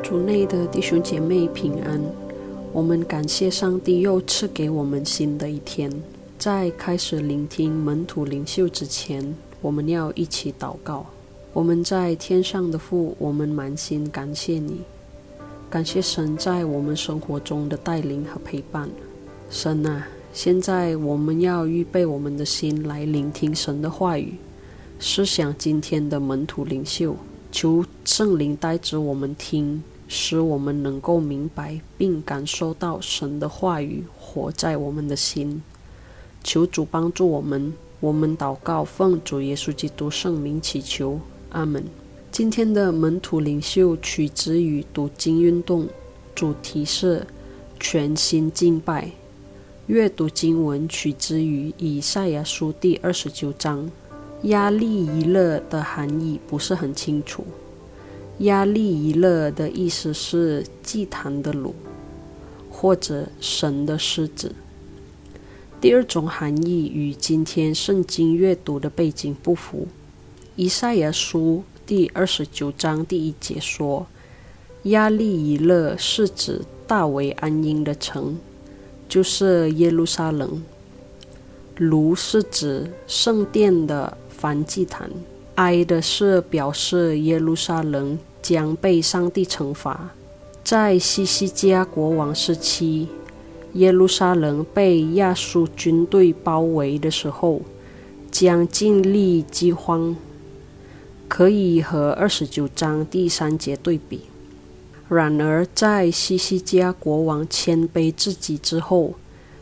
主内的弟兄姐妹平安，我们感谢上帝又赐给我们新的一天。在开始聆听门徒领袖之前，我们要一起祷告。我们在天上的父，我们满心感谢你，感谢神在我们生活中的带领和陪伴。神啊，现在我们要预备我们的心来聆听神的话语，思想今天的门徒领袖。求圣灵带着我们听，使我们能够明白并感受到神的话语活在我们的心。求主帮助我们，我们祷告奉主耶稣基督圣名祈求，阿门。今天的门徒领袖取之于读经运动，主题是全心敬拜。阅读经文取之于以赛亚书第二十九章。压力一乐的含义不是很清楚。压力一乐的意思是祭坛的炉，或者神的狮子。第二种含义与今天圣经阅读的背景不符。以赛亚书第二十九章第一节说：“压力一乐是指大为安营的城，就是耶路撒冷。炉是指圣殿的。”梵祭坛，哀的是表示耶路撒冷将被上帝惩罚。在西西加国王时期，耶路撒冷被亚述军队包围的时候，将经历饥荒，可以和二十九章第三节对比。然而，在西西加国王谦卑自己之后，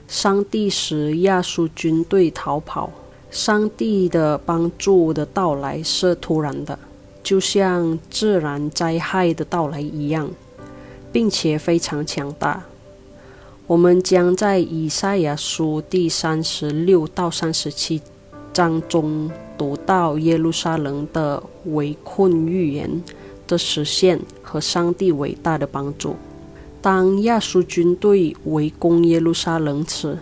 上帝使亚述军队逃跑。上帝的帮助的到来是突然的，就像自然灾害的到来一样，并且非常强大。我们将在以赛亚书第三十六到三十七章中读到耶路撒冷的围困预言的实现和上帝伟大的帮助。当亚述军队围攻耶路撒冷时，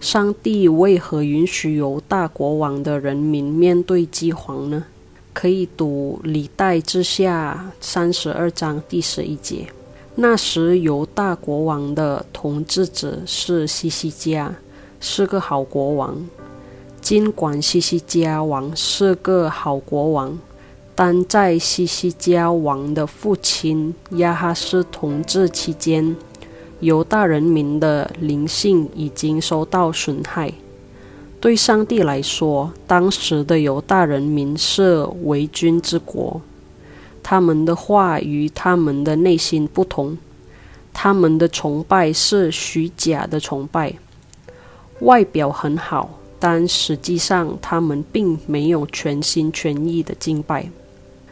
上帝为何允许犹大国王的人民面对饥荒呢？可以读历代之下三十二章第十一节。那时犹大国王的统治者是西西家，是个好国王。尽管西西家王是个好国王，但在西西家王的父亲亚哈斯统治期间。犹大人民的灵性已经受到损害。对上帝来说，当时的犹大人民是为君之国，他们的话与他们的内心不同。他们的崇拜是虚假的崇拜，外表很好，但实际上他们并没有全心全意的敬拜。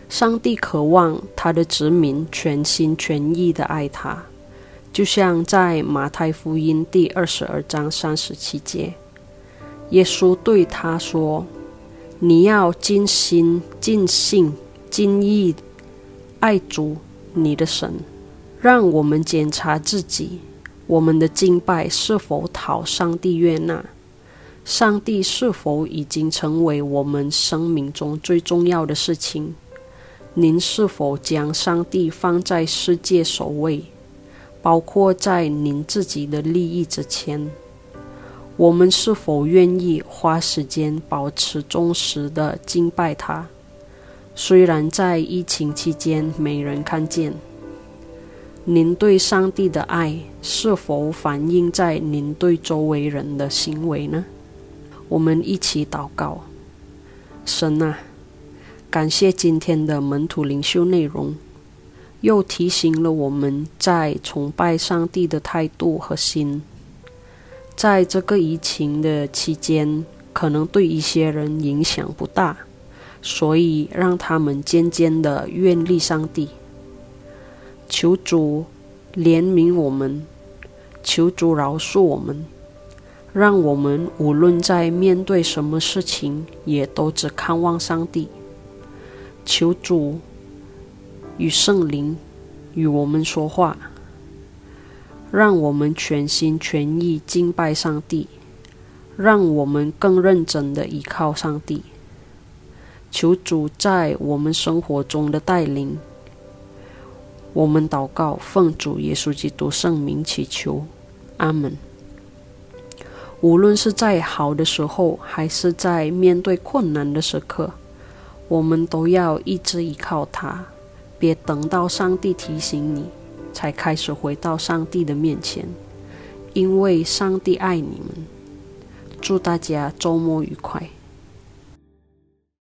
上帝渴望他的子民全心全意的爱他。就像在马太福音第二十二章三十七节，耶稣对他说：“你要尽心、尽性、尽意爱主你的神。”让我们检查自己，我们的敬拜是否讨上帝悦纳？上帝是否已经成为我们生命中最重要的事情？您是否将上帝放在世界首位？包括在您自己的利益之前，我们是否愿意花时间保持忠实的敬拜他？虽然在疫情期间没人看见，您对上帝的爱是否反映在您对周围人的行为呢？我们一起祷告：神啊，感谢今天的门徒灵修内容。又提醒了我们在崇拜上帝的态度和心。在这个疫情的期间，可能对一些人影响不大，所以让他们渐渐的远离上帝。求主怜悯我们，求主饶恕我们，让我们无论在面对什么事情，也都只看望上帝。求主。与圣灵与我们说话，让我们全心全意敬拜上帝，让我们更认真的依靠上帝。求主在我们生活中的带领，我们祷告，奉主耶稣基督圣名祈求，阿门。无论是在好的时候，还是在面对困难的时刻，我们都要一直依靠他，别等到上帝提醒你，才开始回到上帝的面前，因为上帝爱你们。祝大家周末愉快。